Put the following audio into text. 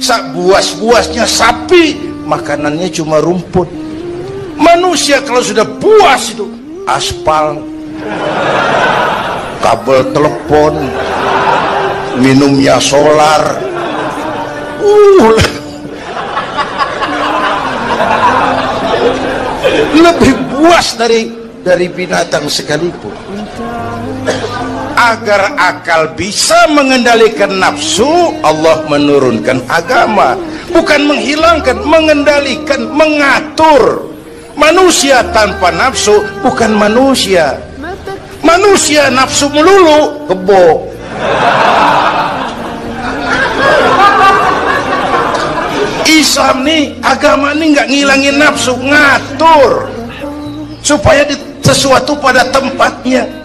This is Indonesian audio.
sak buas-buasnya sapi makanannya cuma rumput. Manusia kalau sudah puas itu aspal kabel telepon minumnya solar. Uh, lebih puas dari dari binatang sekalipun. Agar akal bisa mengendalikan nafsu Allah menurunkan agama. Bukan menghilangkan mengendalikan mengatur. Manusia tanpa nafsu bukan manusia. Manusia nafsu melulu kebo. Islam nih agama nih nggak ngilangin nafsu ngatur. Supaya di, sesuatu pada tempatnya